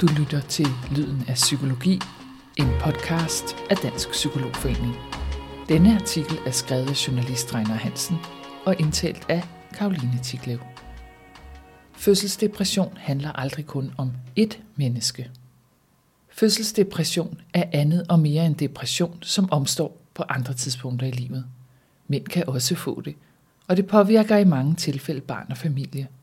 Du lytter til Lyden af Psykologi, en podcast af Dansk Psykologforening. Denne artikel er skrevet af journalist Reiner Hansen og indtalt af Karoline Tiglev. Fødselsdepression handler aldrig kun om ét menneske. Fødselsdepression er andet og mere end depression, som omstår på andre tidspunkter i livet. Mænd kan også få det, og det påvirker i mange tilfælde barn og familie –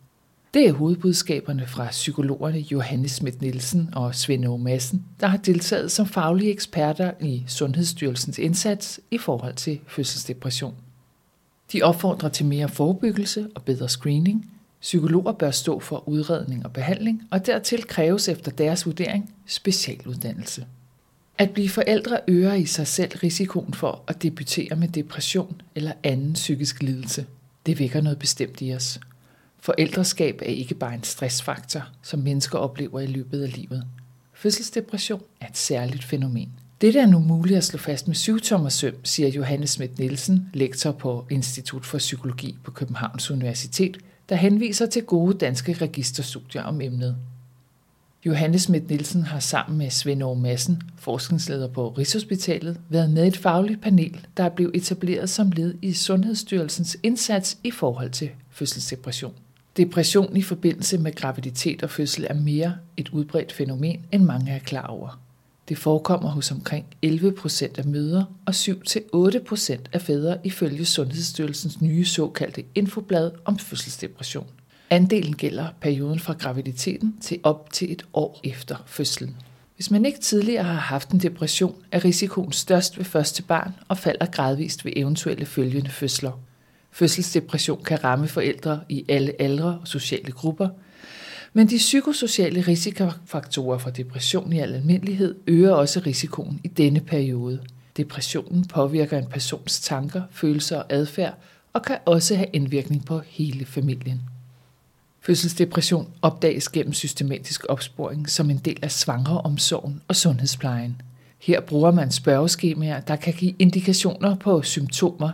det er hovedbudskaberne fra psykologerne Johannes Schmidt Nielsen og Svend O. Madsen, der har deltaget som faglige eksperter i Sundhedsstyrelsens indsats i forhold til fødselsdepression. De opfordrer til mere forebyggelse og bedre screening. Psykologer bør stå for udredning og behandling, og dertil kræves efter deres vurdering specialuddannelse. At blive forældre øger i sig selv risikoen for at debutere med depression eller anden psykisk lidelse. Det vækker noget bestemt i os – Forældreskab er ikke bare en stressfaktor, som mennesker oplever i løbet af livet. Fødselsdepression er et særligt fænomen. Dette er nu muligt at slå fast med syvtommersøm, siger Johannes Schmidt Nielsen, lektor på Institut for Psykologi på Københavns Universitet, der henviser til gode danske registerstudier om emnet. Johannes Schmidt Nielsen har sammen med Svend Aarhus Madsen, forskningsleder på Rigshospitalet, været med i et fagligt panel, der er blevet etableret som led i Sundhedsstyrelsens indsats i forhold til fødselsdepression. Depression i forbindelse med graviditet og fødsel er mere et udbredt fænomen, end mange er klar over. Det forekommer hos omkring 11 procent af mødre og 7-8 procent af fædre ifølge Sundhedsstyrelsens nye såkaldte infoblad om fødselsdepression. Andelen gælder perioden fra graviditeten til op til et år efter fødslen. Hvis man ikke tidligere har haft en depression, er risikoen størst ved første barn og falder gradvist ved eventuelle følgende fødsler. Fødselsdepression kan ramme forældre i alle aldre og sociale grupper, men de psykosociale risikofaktorer for depression i al almindelighed øger også risikoen i denne periode. Depressionen påvirker en persons tanker, følelser og adfærd og kan også have indvirkning på hele familien. Fødselsdepression opdages gennem systematisk opsporing som en del af svangreomsorgen og sundhedsplejen. Her bruger man spørgeskemaer, der kan give indikationer på symptomer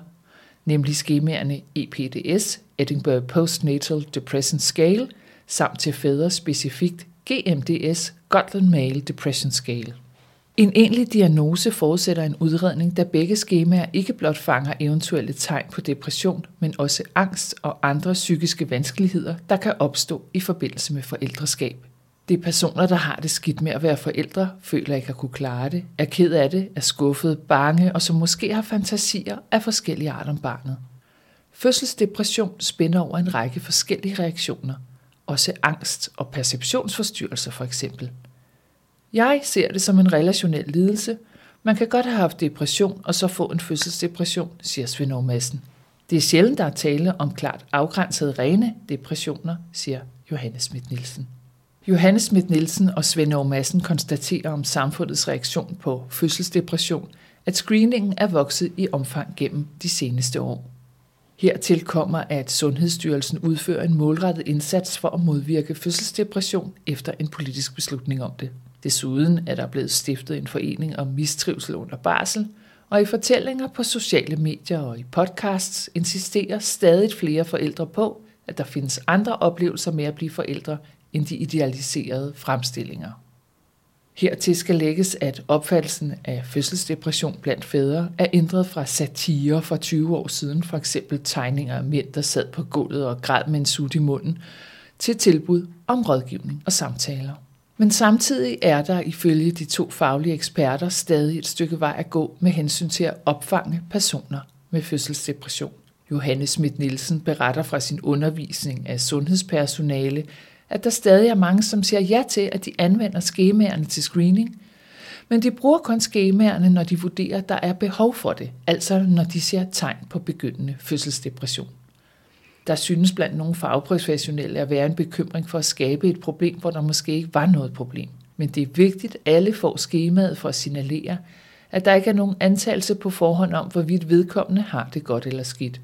nemlig skemaerne EPDS, Edinburgh Postnatal Depression Scale, samt til fædre specifikt GMDS, Gotland Male Depression Scale. En egentlig diagnose forudsætter en udredning, da begge skemaer ikke blot fanger eventuelle tegn på depression, men også angst og andre psykiske vanskeligheder, der kan opstå i forbindelse med forældreskab. Det er personer, der har det skidt med at være forældre, føler ikke at kunne klare det, er ked af det, er skuffet, bange og som måske har fantasier af forskellige art om barnet. Fødselsdepression spænder over en række forskellige reaktioner, også angst og perceptionsforstyrrelser for eksempel. Jeg ser det som en relationel lidelse. Man kan godt have haft depression og så få en fødselsdepression, siger Svend Madsen. Det er sjældent, der er tale om klart afgrænsede rene depressioner, siger Johannes Schmidt Nielsen. Johanne Schmidt Nielsen og Svend Aarhus Madsen konstaterer om samfundets reaktion på fødselsdepression, at screeningen er vokset i omfang gennem de seneste år. Hertil kommer, at Sundhedsstyrelsen udfører en målrettet indsats for at modvirke fødselsdepression efter en politisk beslutning om det. Desuden er der blevet stiftet en forening om mistrivsel under barsel, og i fortællinger på sociale medier og i podcasts insisterer stadig flere forældre på, at der findes andre oplevelser med at blive forældre end de idealiserede fremstillinger. Hertil skal lægges, at opfattelsen af fødselsdepression blandt fædre er ændret fra satire for 20 år siden, for eksempel tegninger af mænd, der sad på gulvet og græd med en sut i munden, til tilbud om rådgivning og samtaler. Men samtidig er der ifølge de to faglige eksperter stadig et stykke vej at gå med hensyn til at opfange personer med fødselsdepression. Johannes Schmidt Nielsen beretter fra sin undervisning af sundhedspersonale, at der stadig er mange, som siger ja til, at de anvender skemaerne til screening, men de bruger kun skemaerne, når de vurderer, at der er behov for det, altså når de ser tegn på begyndende fødselsdepression. Der synes blandt nogle fagprofessionelle at være en bekymring for at skabe et problem, hvor der måske ikke var noget problem. Men det er vigtigt, at alle får skemaet for at signalere, at der ikke er nogen antagelse på forhånd om, hvorvidt vedkommende har det godt eller skidt.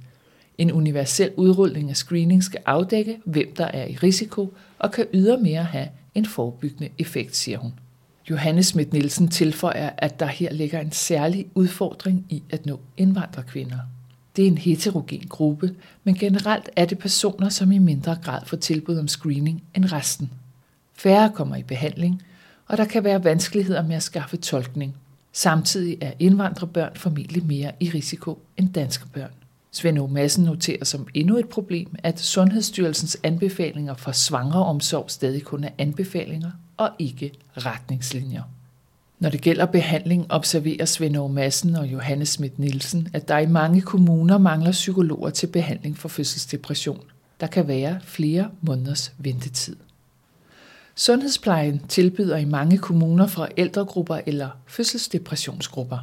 En universel udrulning af screening skal afdække, hvem der er i risiko, og kan ydermere have en forebyggende effekt, siger hun. Johannes Schmidt Nielsen tilføjer, at der her ligger en særlig udfordring i at nå indvandrerkvinder. Det er en heterogen gruppe, men generelt er det personer, som i mindre grad får tilbud om screening end resten. Færre kommer i behandling, og der kan være vanskeligheder med at skaffe tolkning. Samtidig er indvandrerbørn formentlig mere i risiko end danske børn. Svend O. Madsen noterer som endnu et problem, at Sundhedsstyrelsens anbefalinger for svangreomsorg stadig kun er anbefalinger og ikke retningslinjer. Når det gælder behandling, observerer Svend O. Madsen og Johannes Schmidt Nielsen, at der i mange kommuner mangler psykologer til behandling for fødselsdepression. Der kan være flere måneders ventetid. Sundhedsplejen tilbyder i mange kommuner forældregrupper eller fødselsdepressionsgrupper.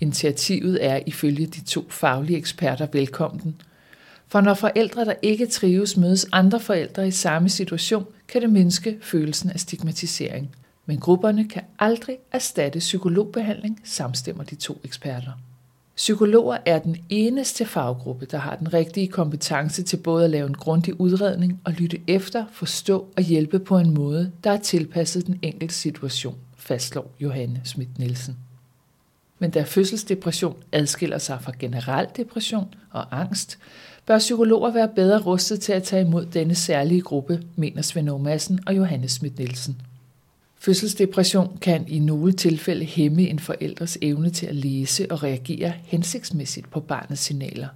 Initiativet er ifølge de to faglige eksperter velkommen. For når forældre, der ikke trives, mødes andre forældre i samme situation, kan det mindske følelsen af stigmatisering. Men grupperne kan aldrig erstatte psykologbehandling, samstemmer de to eksperter. Psykologer er den eneste faggruppe, der har den rigtige kompetence til både at lave en grundig udredning og lytte efter, forstå og hjælpe på en måde, der er tilpasset den enkelte situation, fastslår Johanne Schmidt Nielsen. Men da fødselsdepression adskiller sig fra generel depression og angst, bør psykologer være bedre rustet til at tage imod denne særlige gruppe, mener Svend Madsen og Johannes Schmidt Nielsen. Fødselsdepression kan i nogle tilfælde hæmme en forældres evne til at læse og reagere hensigtsmæssigt på barnets signaler.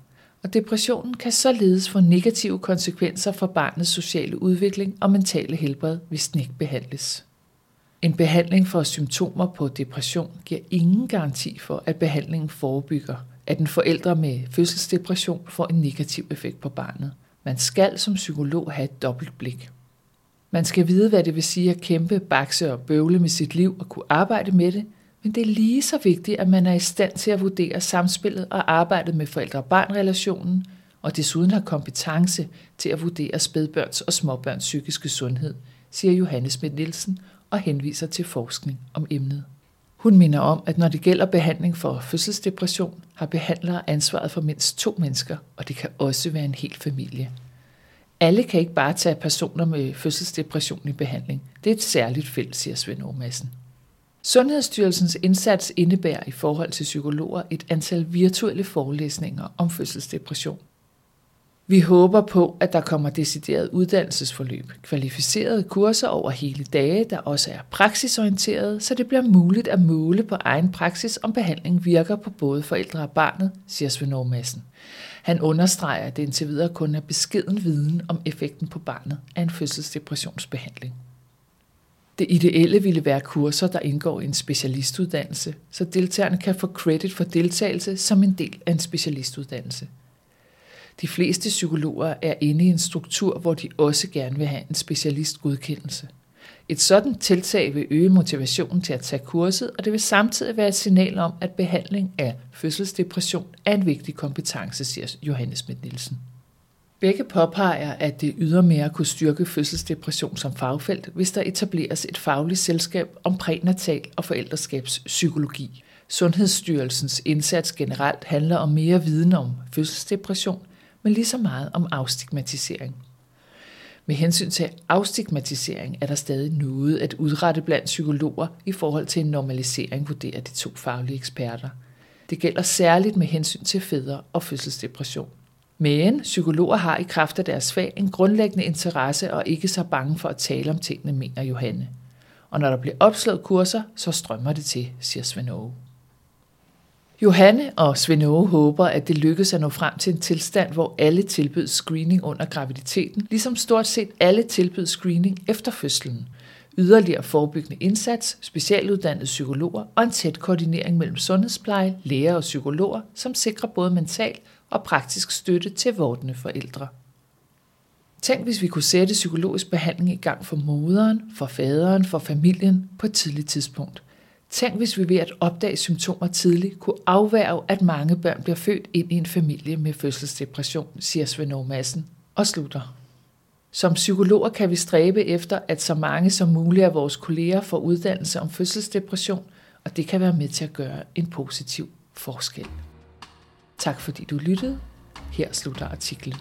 Og depressionen kan således få negative konsekvenser for barnets sociale udvikling og mentale helbred, hvis den ikke behandles. En behandling for symptomer på depression giver ingen garanti for, at behandlingen forebygger, at en forælder med fødselsdepression får en negativ effekt på barnet. Man skal som psykolog have et dobbelt blik. Man skal vide, hvad det vil sige at kæmpe, bakse og bøvle med sit liv og kunne arbejde med det, men det er lige så vigtigt, at man er i stand til at vurdere samspillet og arbejdet med forældre-barn-relationen, og desuden har kompetence til at vurdere spædbørns og småbørns psykiske sundhed, siger Johannes Schmidt Nielsen og henviser til forskning om emnet. Hun minder om, at når det gælder behandling for fødselsdepression, har behandlere ansvaret for mindst to mennesker, og det kan også være en hel familie. Alle kan ikke bare tage personer med fødselsdepression i behandling. Det er et særligt felt, siger Svend Aarmassen. Sundhedsstyrelsens indsats indebærer i forhold til psykologer et antal virtuelle forelæsninger om fødselsdepression. Vi håber på, at der kommer decideret uddannelsesforløb, kvalificerede kurser over hele dage, der også er praksisorienterede, så det bliver muligt at måle på egen praksis, om behandling virker på både forældre og barnet, siger Svend Madsen. Han understreger, at det indtil videre kun er beskeden viden om effekten på barnet af en fødselsdepressionsbehandling. Det ideelle ville være kurser, der indgår i en specialistuddannelse, så deltagerne kan få credit for deltagelse som en del af en specialistuddannelse. De fleste psykologer er inde i en struktur, hvor de også gerne vil have en specialistgodkendelse – et sådan tiltag vil øge motivationen til at tage kurset, og det vil samtidig være et signal om, at behandling af fødselsdepression er en vigtig kompetence, siger Johannes Schmidt Nielsen. Begge påpeger, at det ydermere kunne styrke fødselsdepression som fagfelt, hvis der etableres et fagligt selskab om prænatal og forældreskabspsykologi. Sundhedsstyrelsens indsats generelt handler om mere viden om fødselsdepression, men lige så meget om afstigmatisering. Med hensyn til afstigmatisering er der stadig noget at udrette blandt psykologer i forhold til en normalisering, vurderer de to faglige eksperter. Det gælder særligt med hensyn til fædre og fødselsdepression. Men psykologer har i kraft af deres fag en grundlæggende interesse og ikke så bange for at tale om tingene, mener Johanne. Og når der bliver opslået kurser, så strømmer det til, siger Svend Johanne og Svend håber, at det lykkes at nå frem til en tilstand, hvor alle tilbydes screening under graviditeten, ligesom stort set alle tilbydes screening efter fødslen. Yderligere forebyggende indsats, specialuddannede psykologer og en tæt koordinering mellem sundhedspleje, læger og psykologer, som sikrer både mental og praktisk støtte til vortende forældre. Tænk, hvis vi kunne sætte psykologisk behandling i gang for moderen, for faderen, for familien på et tidligt tidspunkt – Tænk, hvis vi ved at opdage symptomer tidligt kunne afværge, at mange børn bliver født ind i en familie med fødselsdepression, siger Svend Madsen og slutter. Som psykologer kan vi stræbe efter, at så mange som muligt af vores kolleger får uddannelse om fødselsdepression, og det kan være med til at gøre en positiv forskel. Tak fordi du lyttede. Her slutter artiklen.